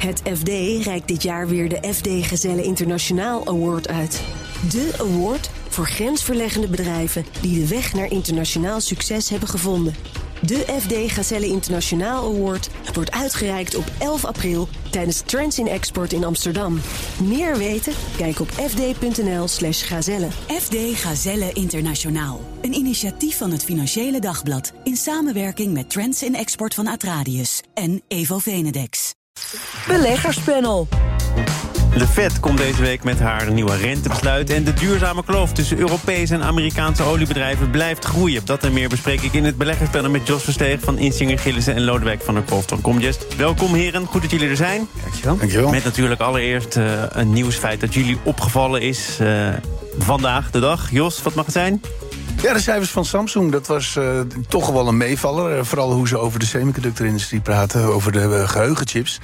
Het FD reikt dit jaar weer de FD Gezelle Internationaal Award uit. De award voor grensverleggende bedrijven die de weg naar internationaal succes hebben gevonden. De FD Gazelle Internationaal Award wordt uitgereikt op 11 april tijdens Trends in Export in Amsterdam. Meer weten? Kijk op fd.nl/slash gazelle. FD Gazelle Internationaal. Een initiatief van het Financiële Dagblad in samenwerking met Trends in Export van Atradius en Evo Venedex. Beleggerspanel. De Fed komt deze week met haar nieuwe rentebesluit... en de duurzame kloof tussen Europese en Amerikaanse oliebedrijven blijft groeien. Dat en meer bespreek ik in het beleggerspanel met Jos Versteeg... van Insinger Gillissen en Lodewijk van der Kolf van Comgest. Welkom heren, goed dat jullie er zijn. Dankjewel. Dankjewel. Met natuurlijk allereerst uh, een nieuwsfeit dat jullie opgevallen is... Uh, vandaag de dag. Jos, wat mag het zijn? Ja, de cijfers van Samsung, dat was uh, toch wel een meevaller. Uh, vooral hoe ze over de semiconductorindustrie praten, over de uh, geheugenchips.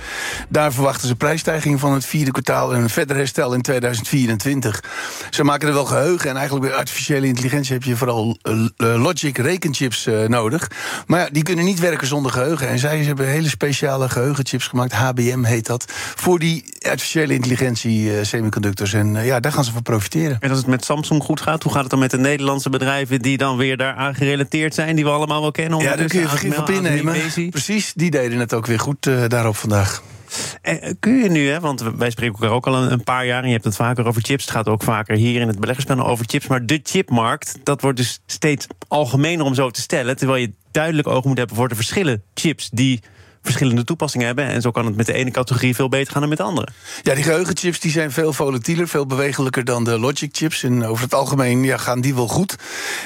Daar verwachten ze prijsstijging van het vierde kwartaal... en een verder herstel in 2024. Ze maken er wel geheugen en eigenlijk bij artificiële intelligentie... heb je vooral logic rekenchips nodig. Maar ja, die kunnen niet werken zonder geheugen. En zij hebben hele speciale geheugenchips gemaakt, HBM heet dat... voor die artificiële intelligentie semiconductors. En ja, daar gaan ze van profiteren. En als het met Samsung goed gaat, hoe gaat het dan met de Nederlandse bedrijven die dan weer daaraan gerelateerd zijn, die we allemaal wel kennen. Ja, daar kun je vergif op innemen. Precies, die deden het ook weer goed uh, daarop vandaag. En kun je nu, hè, want wij spreken elkaar ook al een, een, paar jaar... en je hebt het vaker over chips, het gaat ook vaker hier in het beleggerspanel over chips... maar de chipmarkt, dat wordt dus steeds algemener om zo te stellen... terwijl je duidelijk oog moet hebben voor de verschillen chips... die verschillende toepassingen hebben. En zo kan het met de ene categorie veel beter gaan dan met de andere. Ja, die geheugenchips die zijn veel volatieler, veel bewegelijker dan de logic chips. En over het algemeen ja, gaan die wel goed.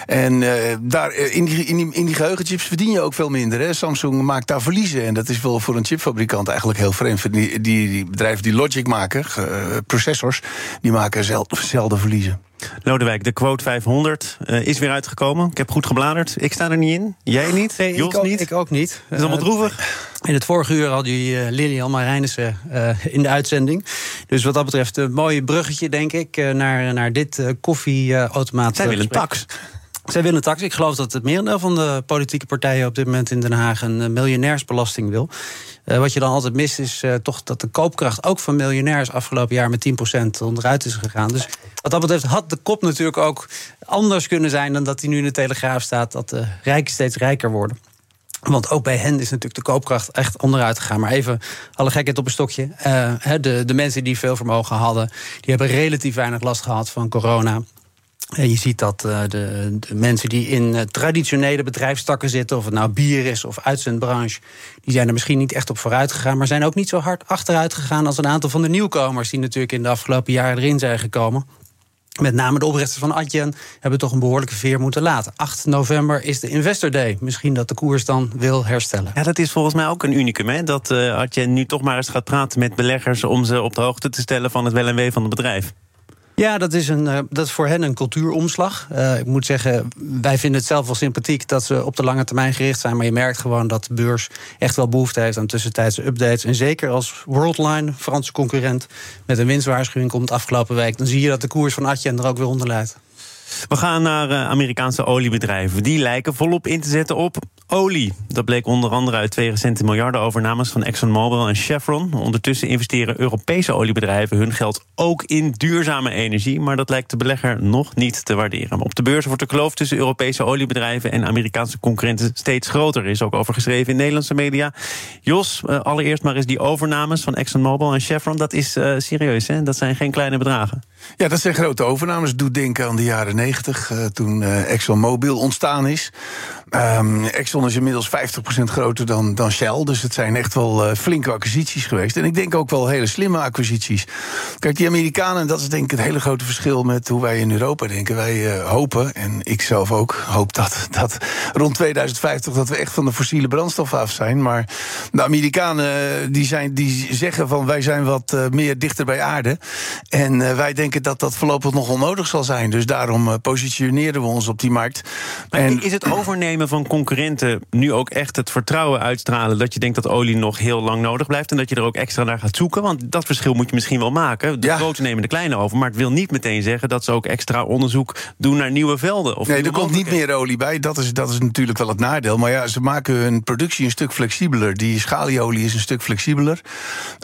En uh, daar, eh, in, die, in, in die geheugenchips verdien je ook veel minder. Hè. Samsung maakt daar verliezen. En dat is wel voor een chipfabrikant eigenlijk heel vreemd. Die, die, die bedrijven die logic maken, uh, processors, die maken zelden verliezen. Lodewijk, de quote 500 uh, is weer uitgekomen. Ik heb goed gebladerd. Ik sta er niet in. Jij niet? Nee, Jos ik ook, niet? Ik ook niet. Het is allemaal droevig. In het vorige uur had jullie uh, Lilian Marijnissen in de uitzending. Dus wat dat betreft een mooi bruggetje, denk ik, naar, naar dit koffieautomaat. Zij willen een tax. Zij willen een tax. Ik geloof dat het merendeel van de politieke partijen op dit moment in Den Haag een miljonairsbelasting wil. Uh, wat je dan altijd mist is uh, toch dat de koopkracht ook van miljonairs afgelopen jaar met 10% onderuit is gegaan. Dus wat dat betreft had de kop natuurlijk ook anders kunnen zijn dan dat hij nu in de Telegraaf staat dat de rijken steeds rijker worden. Want ook bij hen is natuurlijk de koopkracht echt onderuit gegaan. Maar even alle gekheid op een stokje. Uh, de, de mensen die veel vermogen hadden, die hebben relatief weinig last gehad van corona. Je ziet dat uh, de, de, mensen die in uh, traditionele bedrijfstakken zitten, of het nou bier is of uitzendbranche, die zijn er misschien niet echt op vooruit gegaan, maar zijn ook niet zo hard achteruit gegaan als een aantal van de nieuwkomers die natuurlijk in de afgelopen jaren erin zijn gekomen. Met name de oprichters van Adyen hebben toch een behoorlijke veer moeten laten. 8 november is de Investor Day. Misschien dat de koers dan wil herstellen. Ja, dat is volgens mij ook een unicum. Hè? Dat uh, Adyen nu toch maar eens gaat praten met beleggers om ze op de hoogte te stellen van het wel en wee van het bedrijf. Ja, dat is, een, uh, dat is voor hen een cultuuromslag. Uh, ik moet zeggen, wij vinden het zelf wel sympathiek dat ze op de lange termijn gericht zijn. Maar je merkt gewoon dat de beurs echt wel behoefte heeft aan tussentijdse updates. En zeker als Worldline, Franse concurrent, met een winstwaarschuwing komt afgelopen week. dan zie je dat de koers van Atjen er ook weer onder leidt. We gaan naar uh, Amerikaanse oliebedrijven. Die lijken volop in te zetten op olie. Dat bleek onder andere uit twee recente miljardenovernames van ExxonMobil en Chevron. Ondertussen investeren Europese oliebedrijven hun geld ook in duurzame energie. Maar dat lijkt de belegger nog niet te waarderen. Op de beurs wordt de kloof tussen Europese oliebedrijven en Amerikaanse concurrenten steeds groter. Er is ook over geschreven in Nederlandse media. Jos, uh, allereerst maar eens die overnames van ExxonMobil en Chevron. Dat is uh, serieus, hè? Dat zijn geen kleine bedragen. Ja, dat zijn grote overnames. Doet denken aan de jaren 90, uh, toen uh, ExxonMobil ontstaan is. Um, Exxon is inmiddels 50% groter dan, dan Shell. Dus het zijn echt wel uh, flinke acquisities geweest. En ik denk ook wel hele slimme acquisities. Kijk, die Amerikanen, dat is denk ik het hele grote verschil met hoe wij in Europa denken. Wij hopen, en ik zelf ook hoop dat, dat rond 2050 dat we echt van de fossiele brandstof af zijn. Maar de Amerikanen die, zijn, die zeggen van wij zijn wat meer dichter bij aarde. En wij denken denken dat dat voorlopig nog onnodig zal zijn. Dus daarom uh, positioneren we ons op die markt. Maar en is het overnemen van concurrenten nu ook echt het vertrouwen uitstralen dat je denkt dat olie nog heel lang nodig blijft en dat je er ook extra naar gaat zoeken? Want dat verschil moet je misschien wel maken. De ja. grote nemen de kleine over, maar het wil niet meteen zeggen dat ze ook extra onderzoek doen naar nieuwe velden. Of nee, er komt niet meer olie bij. Dat is, dat is natuurlijk wel het nadeel. Maar ja, ze maken hun productie een stuk flexibeler. Die schalieolie is een stuk flexibeler.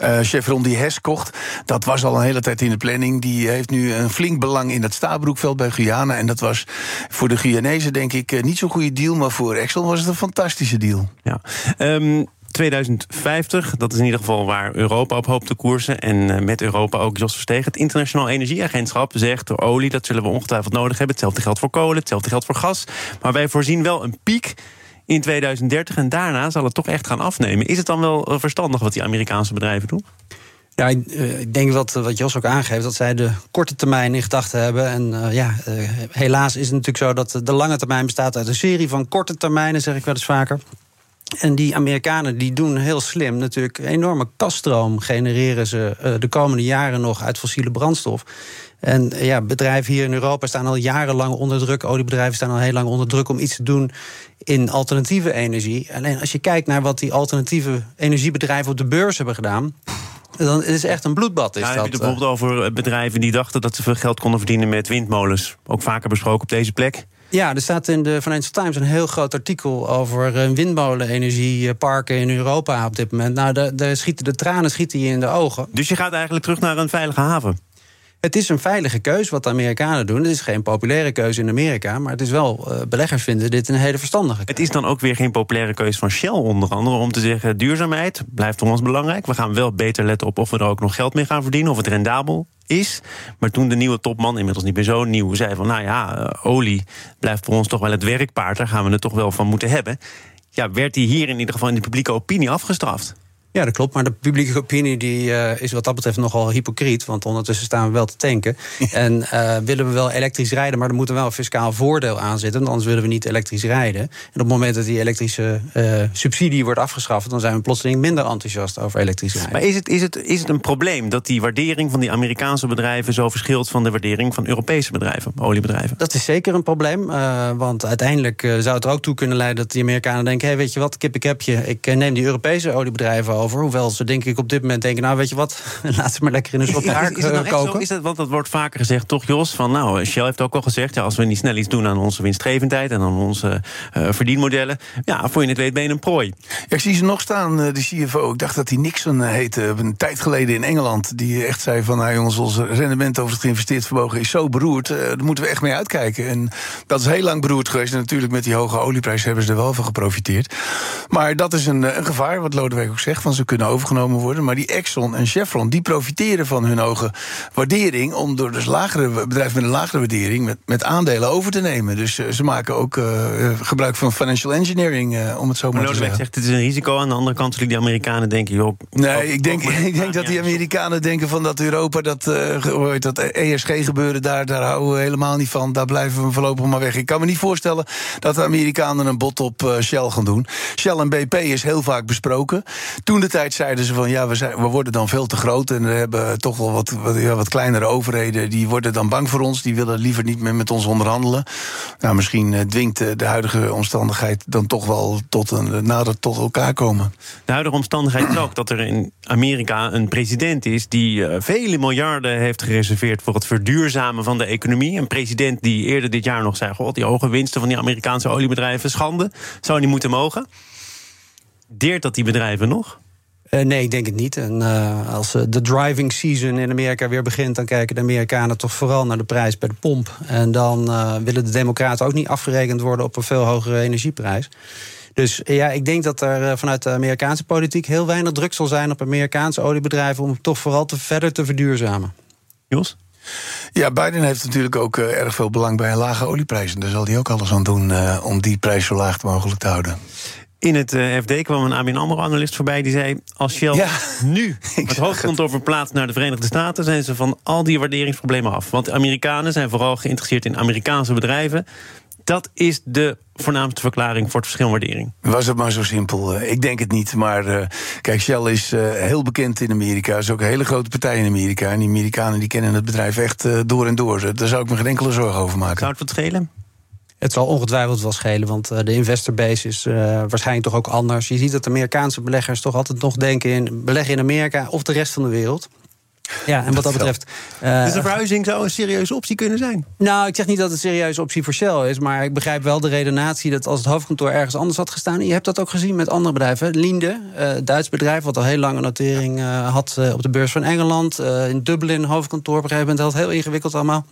Uh, Chevron die Hess kocht, dat was al een hele tijd in de planning. Die heeft nu een flink belang in het Stabroekveld bij Guyana. En dat was voor de Guyanezen denk ik eh, niet zo'n goede deal. Maar voor Exxon was het een fantastische deal. Ja. Um, 2050, dat is in ieder geval waar Europa op hoopt te koersen. En eh, met Europa ook Jos Verstegen. Het Internationaal Energieagentschap zegt... de olie, dat zullen we ongetwijfeld nodig hebben. Hetzelfde geldt voor kolen, hetzelfde geldt voor gas. Maar wij voorzien wel een piek in 2030 en daarna zal het toch echt gaan afnemen. Is het dan wel verstandig wat die Amerikaanse bedrijven doen? Ja, eh, ik denk wat, wat Jos ook aangeeft, dat zij de korte termijn in gedachten hebben. En uh, ja, helaas is het natuurlijk zo dat de lange termijn bestaat uit een serie van korte termijnen, zeg ik wel eens vaker. En die Amerikanen die doen heel slim natuurlijk enorme kaststroom genereren ze de komende jaren nog uit fossiele brandstof. En ja, bedrijven hier in Europa staan al jarenlang onder druk. Oliebedrijven staan al heel lang onder druk om iets te doen in alternatieve energie. Alleen als je kijkt naar wat die alternatieve energiebedrijven op de beurs hebben gedaan. Dan is het echt een bloedbad. Is ja, dat. Heb je het bijvoorbeeld over eh, bedrijven die dachten dat ze veel geld konden verdienen met windmolens? Ook vaker besproken op deze plek. Ja, er staat in de Financial Times een heel groot artikel over eh, windmolenenergieparken in Europa op dit moment. Nou, daar schieten de tranen schieten je in de ogen. Dus je gaat eigenlijk terug naar een veilige haven? Het is een veilige keus wat de Amerikanen doen. Het is geen populaire keuze in Amerika. Maar het is wel, uh, beleggers vinden dit een hele verstandige Het is dan ook weer geen populaire keuze van Shell onder andere... om te zeggen, duurzaamheid blijft voor ons belangrijk. We gaan wel beter letten op of we er ook nog geld mee gaan verdienen... of het rendabel is. Maar toen de nieuwe topman, inmiddels niet meer zo nieuw... zei van, nou ja, uh, olie blijft voor ons toch wel het werkpaard... daar gaan we het toch wel van moeten hebben... ja, werd hij hier in ieder geval in de publieke opinie afgestraft. Ja, dat klopt. Maar de publieke opinie die, uh, is wat dat betreft nogal hypocriet. Want ondertussen staan we wel te tanken. En uh, willen we wel elektrisch rijden, maar er moet er wel een fiscaal voordeel aan zitten. Anders willen we niet elektrisch rijden. En op het moment dat die elektrische uh, subsidie wordt afgeschaft, dan zijn we plotseling minder enthousiast over elektrisch rijden. Maar is het, is, het, is het een probleem dat die waardering van die Amerikaanse bedrijven zo verschilt van de waardering van Europese bedrijven, oliebedrijven? Dat is zeker een probleem. want uiteindelijk zou het er ook toe kunnen leiden dat die Amerikanen denken: hé, hey, weet je wat, kip ik heb je. Ik neem die Europese oliebedrijven over over. Hoewel ze denk ik op dit moment denken... nou, weet je wat, laten ze maar lekker in een soort ja, is, nou koken. Zo? Is dat, want dat wordt vaker gezegd, toch Jos? Van, nou, Shell heeft ook al gezegd... Ja, als we niet snel iets doen aan onze winstgevendheid... en aan onze uh, verdienmodellen... ja, voor je het weet ben je een prooi. Ja, ik zie ze nog staan, uh, de CFO. Ik dacht dat hij Nixon uh, heette, een tijd geleden in Engeland... die echt zei van, nou jongens, ons rendement over het geïnvesteerd vermogen... is zo beroerd, daar moeten we echt mee uitkijken. En dat is heel lang beroerd geweest. En natuurlijk met die hoge olieprijs hebben ze er wel van geprofiteerd. Maar dat is een, een gevaar, wat Lodewijk ook zegt... van ze kunnen overgenomen worden. Maar die Exxon en Chevron die profiteren van hun hoge waardering. om door dus lagere bedrijven met een lagere waardering. met, met aandelen over te nemen. Dus uh, ze maken ook uh, gebruik van financial engineering, uh, om het zo maar, te zeggen. zegt het is een risico. Aan de andere kant zullen die Amerikanen denken. Joh, nee, ik denk, ik denk dat die Amerikanen denken van dat Europa. dat, dat ESG-gebeuren daar, daar houden we helemaal niet van. Daar blijven we voorlopig maar weg. Ik kan me niet voorstellen dat de Amerikanen een bot op Shell gaan doen. Shell en BP is heel vaak besproken. Toen de tijd zeiden ze van ja, we, zijn, we worden dan veel te groot en we hebben toch wel wat, wat, kleinere overheden. Die worden dan bang voor ons, die willen liever niet meer met ons onderhandelen. Nou, misschien uh, dwingt de, de huidige omstandigheid dan toch wel tot een, nader tot elkaar komen. De huidige omstandigheid is ook dat er in Amerika een president is die uh, vele miljarden heeft gereserveerd voor het verduurzamen van de economie. Een president die eerder dit jaar nog zei: God, die hoge winsten van die Amerikaanse oliebedrijven, schande, zou niet moeten mogen. Deert dat die bedrijven nog? Uh, nee, ik denk het niet. En uh, als uh, de driving season in Amerika weer begint, dan kijken de Amerikanen toch vooral naar de prijs bij de pomp. En dan willen de Democraten ook niet afgerekend worden op een veel hogere energieprijs. Dus ja, ik denk dat er vanuit de Amerikaanse politiek heel weinig druk zal zijn op Amerikaanse oliebedrijven om toch vooral te verder te verduurzamen. Jos? Ja, Biden heeft natuurlijk ook erg veel belang bij een lage olieprijs. En daar zal hij ook alles aan doen om die prijs zo laag mogelijk te houden. In het uh, FD kwam een ABN AMRO-analyst voorbij die zei... als Shell ja, nu het hoofdkantoor verplaatst naar de Verenigde Staten... zijn ze van al die waarderingsproblemen af. Want de Amerikanen zijn vooral geïnteresseerd in Amerikaanse bedrijven... dat is de voornaamste verklaring voor het verschil in waardering. Was het maar zo simpel? Eh, ik denk het niet. Maar uh, kijk, Shell is uh, heel bekend in Amerika. Is ook een hele grote partij in Amerika. En die Amerikanen die kennen het bedrijf echt uh, door en door. Daar zou ik me geen enkele zorgen over maken. Zou het wat schelen? Het zal ongetwijfeld wel schelen, want de investorbase is uh, waarschijnlijk toch ook anders. Je ziet dat Amerikaanse beleggers toch altijd nog denken in beleggen in Amerika of de rest van de wereld. Ja, en wat dat betreft. Uh, dus een verhuizing zou een serieuze optie kunnen zijn? Nou, ik zeg niet dat het een serieuze optie voor Shell is. Maar ik begrijp wel de redenatie dat als het hoofdkantoor ergens anders had gestaan. Je hebt dat ook gezien met andere bedrijven. Linde, uh, Duits bedrijf, wat al heel lang een notering uh, had op de beurs van Engeland. in Dublin, hoofdkantoor. Op een gegeven moment heel ingewikkeld allemaal.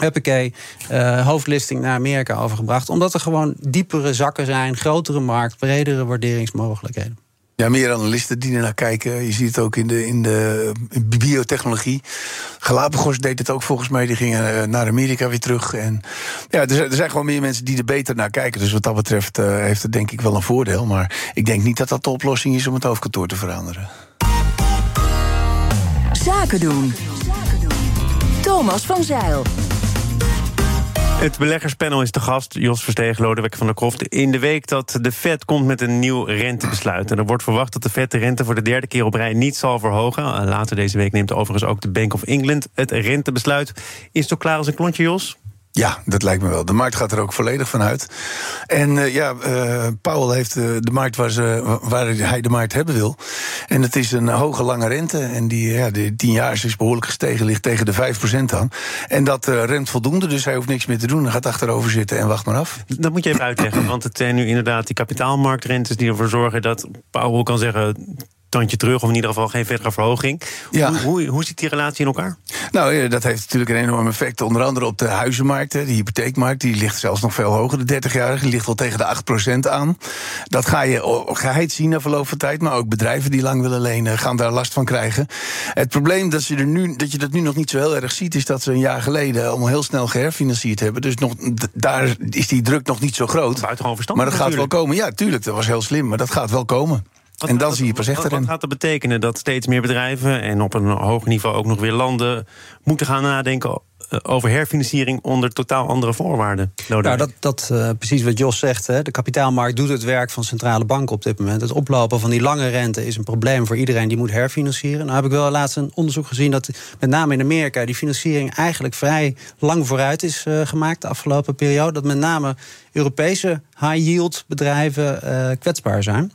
Huppakee, uh, hoofdlisting naar Amerika overgebracht. Omdat er gewoon diepere zakken zijn, grotere markt, bredere waarderingsmogelijkheden. Ja, meer analisten die er naar kijken. Je ziet het ook in de, in de biotechnologie. Galapagos deed het ook volgens mij. Die gingen eh, naar Amerika weer terug. En ja, er zijn, er zijn gewoon meer mensen die er beter naar kijken. Dus wat dat betreft uh, heeft het denk ik wel een voordeel. Maar ik denk niet dat dat de oplossing is om het hoofdkantoor te veranderen. Zaken doen. Thomas van Zeil. Het beleggerspanel is de gast, Jos Verstegen, Lodewijk van der Kroft. In de week dat de Fed komt met een nieuw rentebesluit. En er wordt verwacht dat de Fed de rente voor de derde keer op rij niet zal verhogen. Later deze week neemt overigens ook de Bank of England het rentebesluit. Is het toch klaar als een klontje, Jos? Ja, dat lijkt me wel. De markt gaat er ook volledig van uit. En uh, ja, uh, Powell heeft uh, de markt waar, ze, waar hij de markt hebben wil. En het is een hoge lange rente. En die, ja, de tien jaar is behoorlijk gestegen, ligt tegen de 5% aan. En dat remt voldoende, dus hij hoeft niks meer te doen. Hij gaat achterover zitten en wacht maar af. Dat moet je even uitleggen, want het zijn nu inderdaad die kapitaalmarktrentes die ervoor zorgen dat Powell kan zeggen tandje terug, of in ieder geval geen verdere verhoging. Ja. Hoe, hoe, hoe zit die relatie in elkaar? Nou, dat heeft natuurlijk een enorm effect. Onder andere op de huizenmarkt, de hypotheekmarkt. Die ligt zelfs nog veel hoger. De 30-jarige die ligt wel tegen de 8% aan. Dat ga je geheid zien na verloop van tijd. Maar ook bedrijven die lang willen lenen gaan daar last van krijgen. Het probleem dat je, er nu, dat je dat nu nog niet zo heel erg ziet... is dat ze een jaar geleden allemaal heel snel geherfinancierd hebben. Dus nog, daar is die druk nog niet zo groot. Buitengewoon verstandig Maar dat gaat wel komen. Ja, tuurlijk, dat was heel slim. Maar dat gaat wel komen. Wat en dan zie je pas echt Wat gaat dat betekenen? Dat steeds meer bedrijven en op een hoog niveau ook nog weer landen moeten gaan nadenken over herfinanciering onder totaal andere voorwaarden. Nou, dat, dat uh, precies wat Jos zegt. Hè. De kapitaalmarkt doet het werk van centrale banken op dit moment. Het oplopen van die lange rente is een probleem voor iedereen die moet herfinancieren. Nou heb ik wel laatst een onderzoek gezien dat met name in Amerika die financiering eigenlijk vrij lang vooruit is uh, gemaakt de afgelopen periode. Dat met name Europese high-yield bedrijven uh, kwetsbaar zijn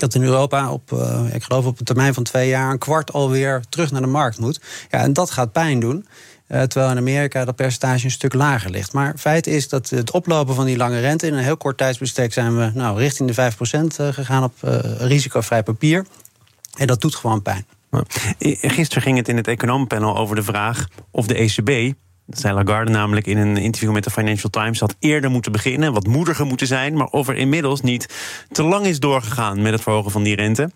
dat in Europa op, uh, ik geloof op een termijn van twee jaar, een kwart alweer terug naar de markt moet. Ja, en dat gaat pijn doen. Uh, terwijl in Amerika dat percentage een stuk lager ligt. Maar feit is dat het oplopen van die lange rente in een heel kort tijdsbestek zijn we nou, richting de 5% eh, gegaan op risicovrij papier. En dat doet gewoon pijn. Gisteren ging het in het economenpanel over de vraag of de ECB dat zei Lagarde namelijk in een interview met de Financial Times... had eerder moeten beginnen, wat moediger moeten zijn... maar of er inmiddels niet te lang is doorgegaan met het verhogen van die rente.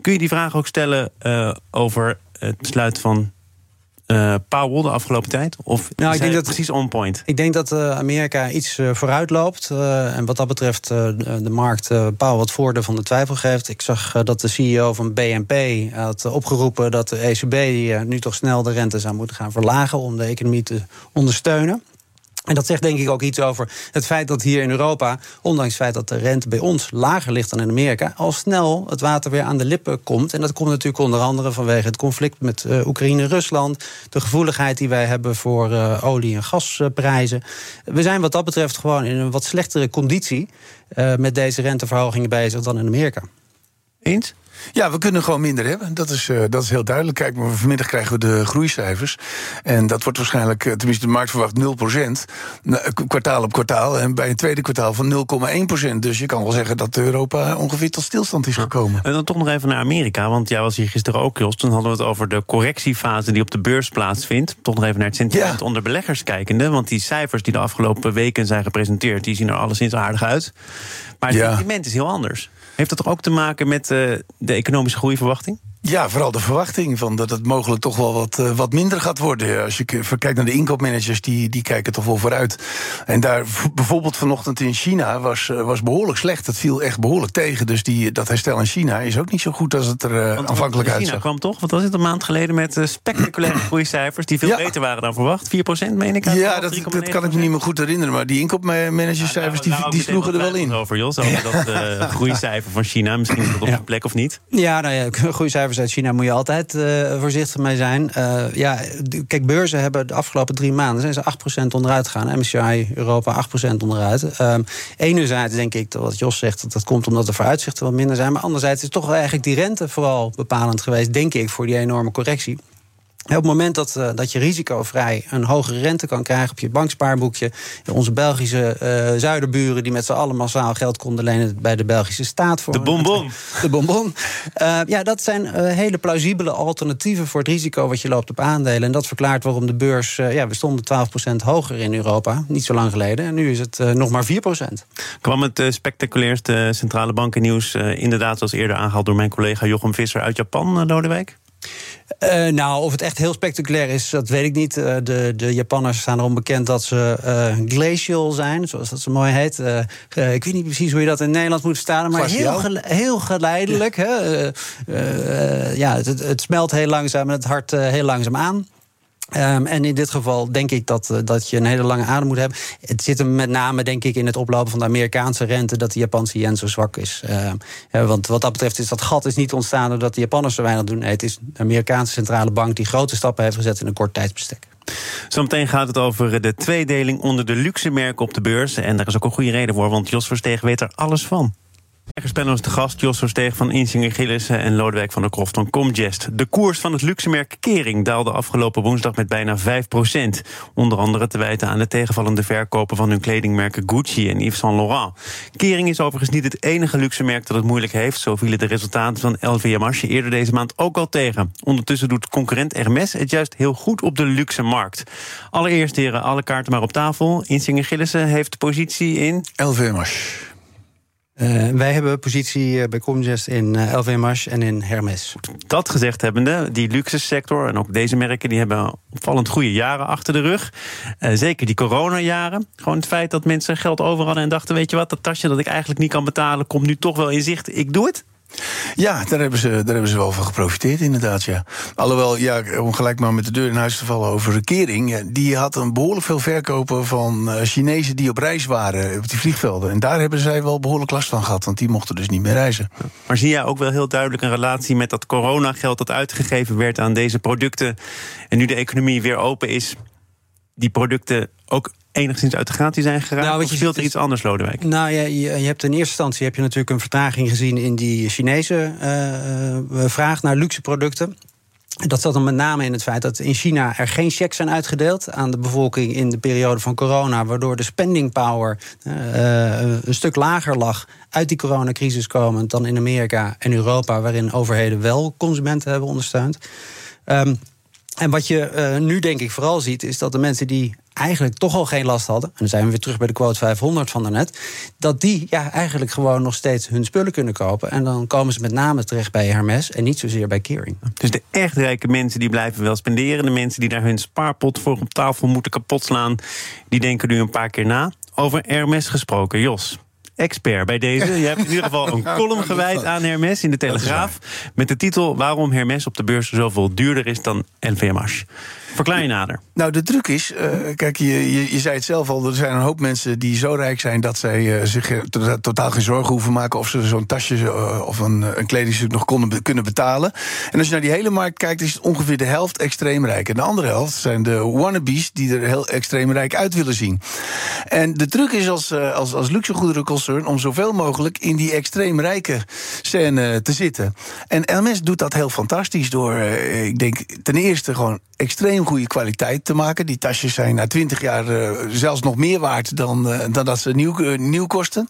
Kun je die vraag ook stellen uh, over het besluit van uh, Powell de afgelopen tijd? Of nou, ik denk dat precies on point? Ik denk dat uh, Amerika iets uh, vooruit loopt. en wat dat betreft de markt Powell wat voordeel van de twijfel geeft. Ik zag dat de CEO van BNP had opgeroepen dat de ECB nu toch snel de rente zou moeten gaan verlagen om de economie te ondersteunen. En dat zegt denk ik ook iets over het feit dat hier in Europa, ondanks het feit dat de rente bij ons lager ligt dan in Amerika, al snel het water weer aan de lippen komt. En dat komt natuurlijk onder andere vanwege het conflict met uh, Oekraïne en Rusland, de gevoeligheid die wij hebben voor uh, olie- en gasprijzen. We zijn wat dat betreft gewoon in een wat slechtere conditie uh, met deze renteverhogingen bezig dan in Amerika. Eens? Ja, we kunnen gewoon minder hebben. Dat is, uh, dat is heel duidelijk. Kijk, maar vanmiddag krijgen we de groeicijfers. En dat wordt waarschijnlijk, tenminste de markt verwacht 0%. Kwartaal op kwartaal. En bij een tweede kwartaal van 0,1%. Dus je kan wel zeggen dat Europa ongeveer tot stilstand is gekomen. En dan toch nog even naar Amerika. Want jij was hier gisteren ook, Jos. Toen hadden we het over de correctiefase die op de beurs plaatsvindt. Toch nog even naar het sentiment ja. onder beleggers kijkende. Want die cijfers die de afgelopen weken zijn gepresenteerd... die zien er alleszins aardig uit. Maar het ja. sentiment is heel anders. Heeft dat ook te maken met uh, de economische groeiverwachting? Ja, vooral de verwachting van dat het mogelijk toch wel wat, uh, wat minder gaat worden. Als je kijkt naar de inkoopmanagers, die, die kijken toch wel vooruit. En daar bijvoorbeeld vanochtend in China was, uh, was behoorlijk slecht. Het viel echt behoorlijk tegen. Dus die, dat herstel in China is ook niet zo goed als het er uh, Want, aanvankelijk China uitzag. kwam toch, wat was het een maand geleden, met spectaculaire groeicijfers die veel ja. beter waren dan verwacht. 4% meen ik. Ja, dat, dat kan ik me niet meer goed herinneren. Maar die inkoopmanagerscijfers die, die sloegen er wel in. Over Jos, over dat groeicijfer van China. Misschien is dat op zijn plek of niet. Ja, nou ja, groeicijfers uit China moet je altijd uh, voorzichtig mee zijn. Uh, ja, kijk, beurzen hebben de afgelopen drie maanden zijn ze 8% onderuit gegaan. MSCI Europa 8% onderuit. Um, enerzijds denk ik, wat Jos zegt, dat dat komt omdat de vooruitzichten wat minder zijn. Maar anderzijds is toch eigenlijk die rente vooral bepalend geweest, denk ik, voor die enorme correctie. Op het moment dat, uh, dat je risicovrij een hogere rente kan krijgen op je bankspaarboekje. Onze Belgische uh, zuiderburen die met z'n allen massaal geld konden lenen bij de Belgische staat. Voor de bonbon. De bonbon. Uh, ja, dat zijn hele plausibele alternatieven voor het risico wat je loopt op aandelen. En dat verklaart waarom de beurs. ja, we stonden 12% hoger in Europa, niet zo lang geleden. En nu is het nog maar 4%. Kwam het spectaculairste centrale bankennieuws inderdaad, zoals eerder aangehaald door mijn collega Jochem Visser uit Japan, Lodewijk? Uh, nou, of het echt heel spectaculair is, dat weet ik niet. Uh, de, de Japanners staan erom bekend dat ze uh, glacial zijn, zoals dat zo mooi heet. ik weet niet precies hoe je dat in Nederland moet staan, maar heel, gele heel geleidelijk. Ja, hè? ja het, het, smelt heel langzaam en het hart heel langzaam aan. Um, en in dit geval denk ik dat, uh, dat je een hele lange adem moet hebben. Het zit hem met name, denk ik, in het oplopen van de Amerikaanse rente... dat de Japanse yen zo zwak is. Ja, want wat dat betreft is dat gat is niet ontstaan... doordat de Japanners zo weinig doen. Nee, het is de Amerikaanse centrale bank... die grote stappen heeft gezet in een kort tijdsbestek. Zometeen gaat het over de tweedeling onder de luxe merken op de beurs. En daar is ook een goede reden voor, want Jos Versteeg weet er alles van. Spannend de gast, Jos Versteeg van Insinger Gillissen en Lodewijk van der Kroft van Comgest. De koers van het luxemerk Kering daalde afgelopen woensdag met bijna 5% Onder andere te wijten aan de tegenvallende verkopen van hun kledingmerken Gucci en Yves Saint Laurent. Kering is overigens niet het enige luxemerk dat het moeilijk heeft. Zo vielen de resultaten van LVMH eerder deze maand ook al tegen. Ondertussen doet concurrent Hermes het juist heel goed op de luxe markt. Allereerst, heren, alle kaarten maar op tafel. Insinger Gillissen heeft positie in... LVMH. Uh, wij hebben positie bij Comgest in uh, LVMH en in Hermes. Dat gezegd hebbende, die luxe sector en ook deze merken... die hebben opvallend goede jaren achter de rug. Zeker die coronajaren. Gewoon het feit dat mensen geld over hadden en dachten... weet je wat, dat tasje dat ik eigenlijk niet kan betalen... komt nu toch wel in zicht, ik doe het. Ja, daar hebben, ze, daar hebben ze wel van geprofiteerd, inderdaad. Ja. Alhoewel, ja, om gelijk maar met de deur in huis te vallen over kering. Die had een behoorlijk veel verkopen van Chinezen die op reis waren op die vliegvelden. En daar hebben zij wel behoorlijk last van gehad, want die mochten dus niet meer reizen. Maar zie jij ook wel heel duidelijk een relatie met dat coronageld dat uitgegeven werd aan deze producten. En nu de economie weer open is, die producten ook enigszins uit de gratie zijn geraakt? Nou, of speelt er iets anders, Lodewijk? Nou ja, je, je, hebt in eerste instantie heb je natuurlijk een vertraging gezien in die Chinese uh, vraag naar luxe producten. Dat zat dan met name in het feit dat in China er geen checks zijn uitgedeeld aan de bevolking in de periode van corona, waardoor de spending power uh, een stuk lager lag uit die coronacrisis komend dan in Amerika en Europa, waarin overheden wel consumenten hebben ondersteund. Um, en wat je uh, nu denk ik vooral ziet, is dat de mensen die eigenlijk toch al geen last hadden, en dan zijn we weer terug bij de quote 500 van daarnet, dat die ja, eigenlijk gewoon nog steeds hun spullen kunnen kopen. En dan komen ze met name terecht bij Hermes en niet zozeer bij Kering. Dus de echt rijke mensen die blijven wel spenderen, de mensen die daar hun spaarpot voor op tafel moeten kapot slaan, die denken nu een paar keer na. Over Hermes gesproken, Jos expert bij deze. Je hebt in ieder geval een column gewijd aan Hermes in de Telegraaf. Met de titel Waarom Hermes op de beurs zoveel duurder is dan LVMH. Verklaar je nader. Nou, de truc is, uh, kijk, je, je, je, zei het zelf al, er zijn een hoop mensen die zo rijk zijn dat zij uh, zich totaal geen zorgen hoeven maken of ze zo'n tasje uh, of een, een kledingstuk nog konden, kunnen betalen. En als je naar die hele markt kijkt, is het ongeveer de helft extreem rijk. En de andere helft zijn de wannabes die er heel extreem rijk uit willen zien. En de truc is als, als, als luxegoederenconcern om zoveel mogelijk in die extreem rijke scène te zitten. En Hermes doet dat heel fantastisch door, ik denk, ten eerste gewoon extreem extreem goede kwaliteit te maken. Die tasjes zijn na twintig jaar uh, zelfs nog meer waard dan, dan dat ze nieuw, nieuw kosten.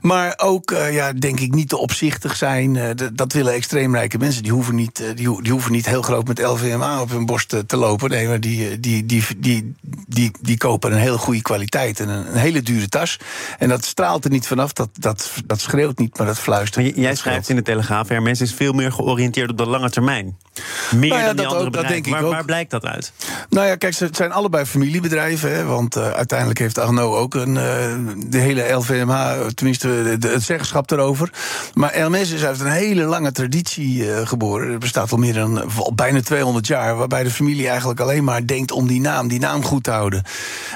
Maar ook, ja, denk ik, niet te opzichtig zijn. dat willen extreemrijke mensen. Die hoeven, niet, die, die, hoeven niet heel groot met LVMA op hun borst te lopen. Nee, maar die, die, die, die, die, die kopen een hele goede kwaliteit en een, een, hele dure tas. En dat straalt er niet vanaf. Dat, dat, dat schreeuwt niet, maar dat fluistert. Maar jij schrijft in de Telegraaf, Hermes is veel meer georiënteerd op de lange termijn. Meer nou ja, dan die andere ook, bedrijven. Waar, waar, blijkt dat uit? Nou ja, kijk, het zijn allebei familiebedrijven. Hè, want uh, uiteindelijk heeft Arnaud ook een, uh, de hele LVMH, tenminste de, het zeggenschap erover. Maar Hermes is uit een hele lange traditie uh, geboren. Het bestaat al meer dan al bijna 200 jaar. Waarbij de familie eigenlijk alleen maar denkt om die naam, die naam goed te houden.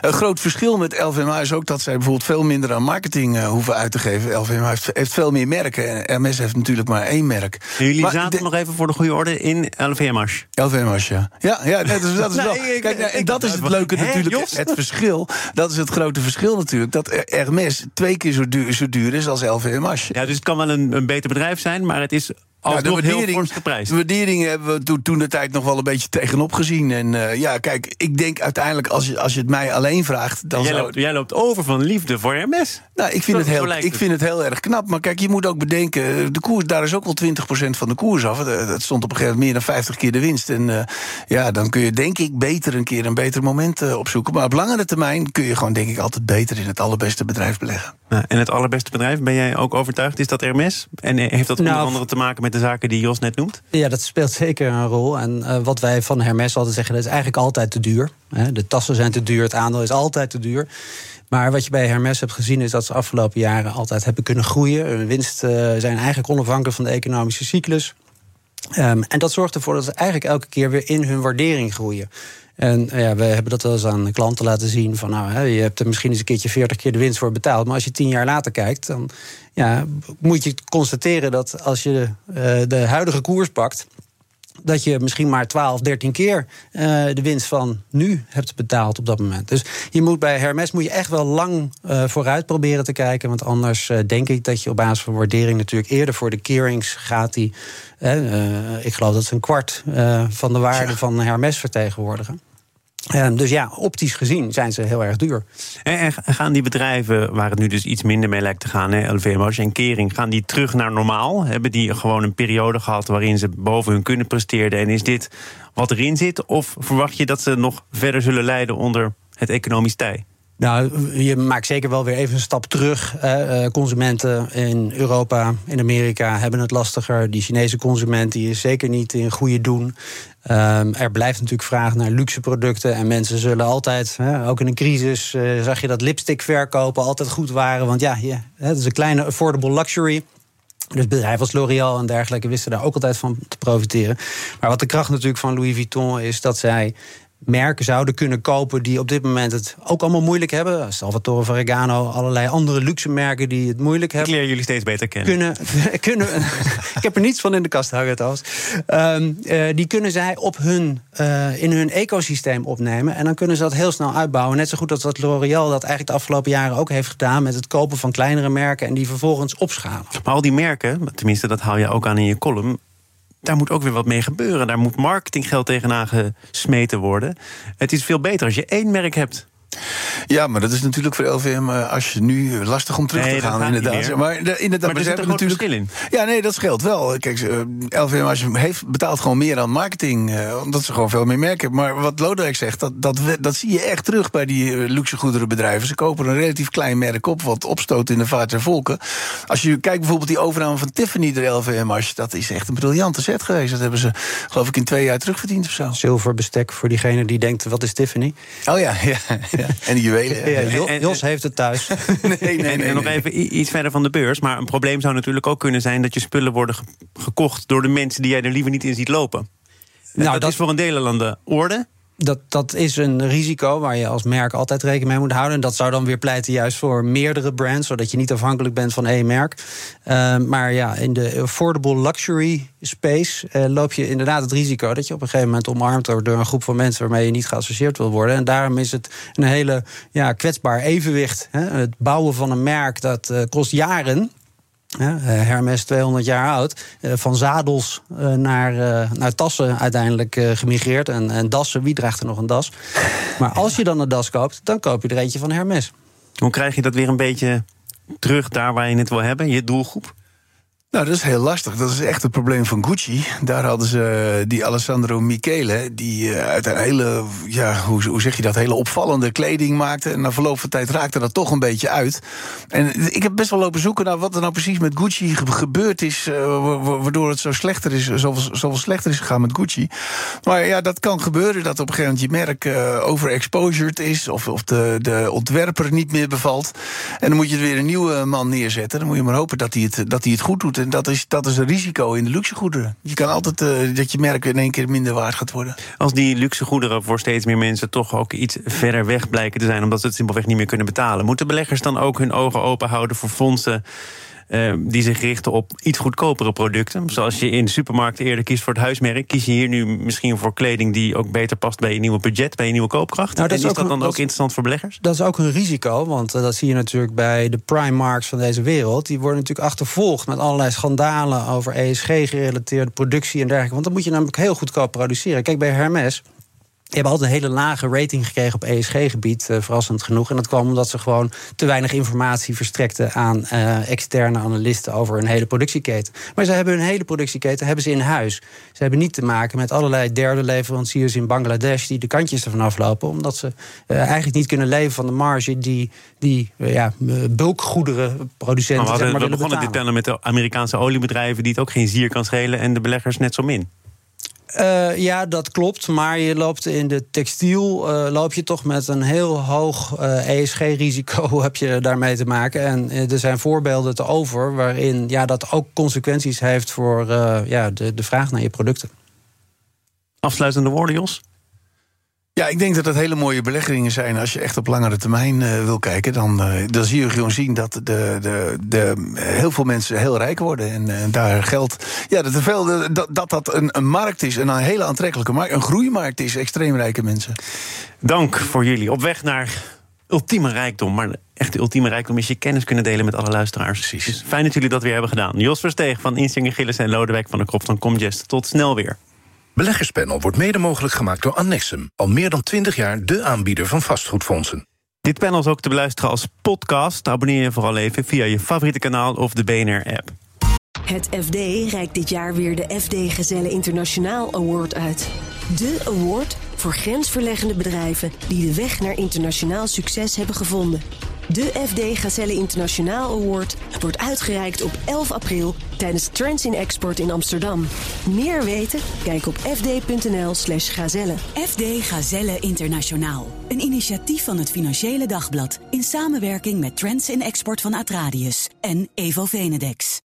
Een groot verschil met LVMH is ook dat zij bijvoorbeeld veel minder aan marketing hoeven uit te geven. LVMH heeft, heeft, veel meer merken. En Hermes heeft natuurlijk maar één merk. En jullie maar zaten nog even voor de goede orde in LVMH. LVMH, ja. Ja, ja dat is, dat is wel. Kijk, en dat is het leuke natuurlijk. Het verschil, dat is het grote verschil natuurlijk. Dat Hermes twee keer zo duur, zo duur is als LVMH. Ja, dus het kan wel een, een beter bedrijf zijn, maar het is ja, de waardering, De waardering hebben we toen, toen de tijd nog wel een beetje tegenop gezien. En uh, ja, kijk, ik denk uiteindelijk, als je, als je het mij alleen vraagt. Dan jij, zou... loopt, jij loopt over van liefde voor Hermes. Nou, ik vind, het heel, ik vind het heel erg knap. Maar kijk, je moet ook bedenken, de koers, daar is ook wel 20% van de koers af. Dat stond op een gegeven moment meer dan 50 keer de winst. En uh, ja, dan kun je denk ik beter een keer een beter moment uh, opzoeken. Maar op langere termijn kun je gewoon denk ik altijd beter in het allerbeste bedrijf beleggen. Nou, en het allerbeste bedrijf, ben jij ook overtuigd? Is dat Hermes? En heeft dat nou, onder andere te maken met de zaken die Jos net noemt? Ja, dat speelt zeker een rol. En uh, wat wij van Hermes altijd zeggen, dat is eigenlijk altijd te duur. De tassen zijn te duur, het aandeel is altijd te duur. Maar wat je bij Hermes hebt gezien is dat ze afgelopen jaren altijd hebben kunnen groeien. Hun winsten uh, zijn eigenlijk onafhankelijk van de economische cyclus. Um, en dat zorgt ervoor dat ze eigenlijk elke keer weer in hun waardering groeien. En ja, we hebben dat wel eens aan klanten laten zien. Van nou, je hebt er misschien eens een keertje 40 keer de winst voor betaald. Maar als je tien jaar later kijkt, dan ja, moet je constateren dat als je uh, de huidige koers pakt dat je misschien maar 12, 13 keer uh, de winst van nu hebt betaald op dat moment. Dus je moet bij Hermes moet je echt wel lang uh, vooruit proberen te kijken. Want anders uh, denk ik dat je op basis van waardering natuurlijk eerder voor de keerings gaat die. ik geloof dat ze een kwart van de waarde ja. van Hermes vertegenwoordigen. Um, dus ja, optisch gezien zijn ze heel erg duur. En gaan die bedrijven, waar het nu dus iets minder mee lijkt te gaan, hè, LVMH en Kering, gaan die terug naar normaal? Hebben die gewoon een periode gehad waarin ze boven hun kunnen presteerden? En is dit wat erin zit? Of verwacht je dat ze nog verder zullen lijden onder het economisch tij? Nou, je maakt zeker wel weer even een stap terug. Eh, consumenten in Europa, in Amerika hebben het lastiger. Die Chinese consument die is zeker niet in goede doen. Um, er blijft natuurlijk vraag naar luxe producten. En mensen zullen altijd, hè, ook in een crisis, uh, zag je dat lipstick verkopen altijd goed waren. Want ja, ja het is een kleine affordable luxury. Dus bedrijven als L'Oréal en dergelijke wisten daar ook altijd van te profiteren. Maar wat de kracht natuurlijk van Louis Vuitton is dat zij merken zouden kunnen kopen die op dit moment het ook allemaal moeilijk hebben. Salvatore Ferragamo, allerlei andere luxe merken die het moeilijk hebben. Ik leer jullie steeds beter kennen. Kunnen, kunnen, ik heb er niets van in de kast hangen. Um, uh, die kunnen zij op hun, uh, in hun ecosysteem opnemen. En dan kunnen ze dat heel snel uitbouwen. Net zo goed als dat L'Oréal dat eigenlijk de afgelopen jaren ook heeft gedaan... met het kopen van kleinere merken en die vervolgens opschalen. Maar al die merken, tenminste dat haal je ook aan in je column daar moet ook weer wat mee gebeuren. Daar moet marketinggeld tegenaan gesmeten worden. Het is veel beter als je één merk hebt. Ja, maar dat is natuurlijk voor LVM uh, als je nu lastig om terug nee, te gaan, inderdaad. Maar, de, inderdaad, maar er zit een natuurlijk verschil in. Ja, nee, dat scheelt wel. Kijk, eh, LVM als je heeft, betaalt gewoon meer aan marketing, omdat ze gewoon veel meer merken. Maar wat Lodewijk zegt, dat, dat, dat zie je echt terug bij die luxegoederenbedrijven. Ze kopen een relatief klein merk op, wat opstoot in de vaart der volken. Als je kijkt bijvoorbeeld die overname van Tiffany door LVM, als je, dat is echt een briljante set geweest. Dat hebben ze, geloof ik, in twee jaar terugverdiend of zo. Zilverbestek voor diegene die denkt, wat is Tiffany? Oh ja, ja. Ja. En die juwelen. Ja, Jos, heeft het thuis. nee, nee, nee, en, nog even iets verder van de beurs. Maar een probleem zou natuurlijk ook kunnen zijn... dat je spullen worden gekocht door de mensen die jij er liever niet in ziet lopen. Nou, dat, dat is voor een deel aan de orde dat, dat is een risico waar je als merk altijd rekening mee moet houden. En dat zou dan weer pleiten juist voor meerdere brands, zodat je niet afhankelijk bent van één merk. Uh, maar ja, in de affordable luxury space uh, loop je inderdaad het risico dat je op een gegeven moment omarmd wordt door een groep van mensen waarmee je niet geassocieerd wil worden. En daarom is het een hele ja, kwetsbaar evenwicht. Hè. Het bouwen van een merk dat uh, kost jaren. Ja, Hermes 200 jaar oud. van zadels naar, naar tassen uiteindelijk gemigreerd. En, en dassen, wie draagt er nog een das? Maar als je dan een das koopt, dan koop je er eentje van Hermes. Hoe krijg je dat weer een beetje terug daar waar je het wil hebben, je doelgroep? Nou, dat is heel lastig. Dat is echt het probleem van Gucci. Daar hadden ze eh, die Alessandro Michele, die uh, uit een hele, ja, hoe, zeg je dat, hele opvallende kleding maakte. En na verloop van tijd raakte dat toch een beetje uit. En ik heb best wel lopen zoeken naar wat er nou precies met Gucci gebeurd is, uh, waardoor het zo slechter is, zoveel, slechter is gegaan met Gucci. Maar ja, dat kan gebeuren dat op een gegeven moment je merk overexposured is, of, of de, de ontwerper niet meer bevalt. En dan moet je er weer een nieuwe man neerzetten. Dan moet je maar hopen dat hij het, dat hij het goed doet dat is, dat is een risico in de luxegoederen. Je kan altijd uh, dat je merk in één keer minder waard gaat worden. Als die luxegoederen voor steeds meer mensen toch ook iets verder weg blijken te zijn, omdat ze het simpelweg niet meer kunnen betalen, moeten beleggers dan ook hun ogen open houden voor fondsen uh, die zich richten op iets goedkopere producten. Zoals je in de supermarkt eerder kiest voor het huismerk, kies je hier nu misschien voor kleding die ook beter past bij je nieuwe budget, bij je nieuwe koopkracht. Nou, dat en is, is dat dan ook interessant voor beleggers? Dat is ook een risico, want uh, dat zie je natuurlijk bij de prime marks van deze wereld. Die worden natuurlijk achtervolgd met allerlei schandalen over ESG-gerelateerde productie en dergelijke. Want dan moet je namelijk heel goedkoop produceren. Kijk, bij Hermes die hebben altijd een hele lage rating gekregen op ESG-gebied, uh, verrassend genoeg. En dat kwam omdat ze gewoon te weinig informatie verstrekten aan uh, externe analisten over hun hele productieketen. Maar ze hebben hun hele productieketen hebben ze in huis. Ze hebben niet te maken met allerlei derde leveranciers in Bangladesh die de kantjes ervan aflopen, omdat ze uh, eigenlijk niet kunnen leven van de marge die, die ja, bulkgoederen producenten. Maar we, hadden, zeg maar, we begonnen dit panel met de Amerikaanse oliebedrijven die het ook geen zier kan schelen en de beleggers net zo min. Uh, ja, dat klopt. Maar je loopt in de textiel uh, loop je toch met een heel hoog uh, eh, ESG-risico heb je daarmee te maken. En er zijn voorbeelden te over waarin ja, dat ook consequenties heeft voor ja, de, de vraag naar je producten. Afsluitende woorden, Jos? Ja, ik denk dat het hele mooie beleggingen zijn. Als je echt op langere termijn uh, wil kijken, dan, uh, dan zie je gewoon zien dat de, de, de, heel veel mensen heel rijk worden. En uh, daar geldt ja, dat, er veel, dat, dat dat een, een markt is, een hele aantrekkelijke markt, een groeimarkt is, extreem rijke mensen. Dank voor jullie. Op weg naar ultieme rijkdom. Maar echt de ultieme rijkdom is je kennis kunnen delen met alle luisteraars. Precies. Fijn dat jullie dat weer hebben gedaan. Jos Versteeg van Insinger Gillis en Lodewijk van de Krop van Comgest. Tot snel weer. Beleggerspanel wordt mede mogelijk gemaakt door Annexum. Al meer dan 20 jaar de aanbieder van vastgoedfondsen. Dit panel is ook te beluisteren als podcast. Abonneer je vooral even via je favoriete kanaal of de BNR-app. Het FD reikt dit jaar weer de FD Gezelle Internationaal Award uit. De award voor grensverleggende bedrijven die de weg naar internationaal succes hebben gevonden. De FD Gazelle Internationaal Award wordt uitgereikt op 11 april tijdens Trends in Export in Amsterdam. Meer weten? Kijk op fd.nl/slash gazelle. FD Gazelle Internationaal. Een initiatief van het Financiële Dagblad in samenwerking met Trends in Export van Atradius en Evo Venedex.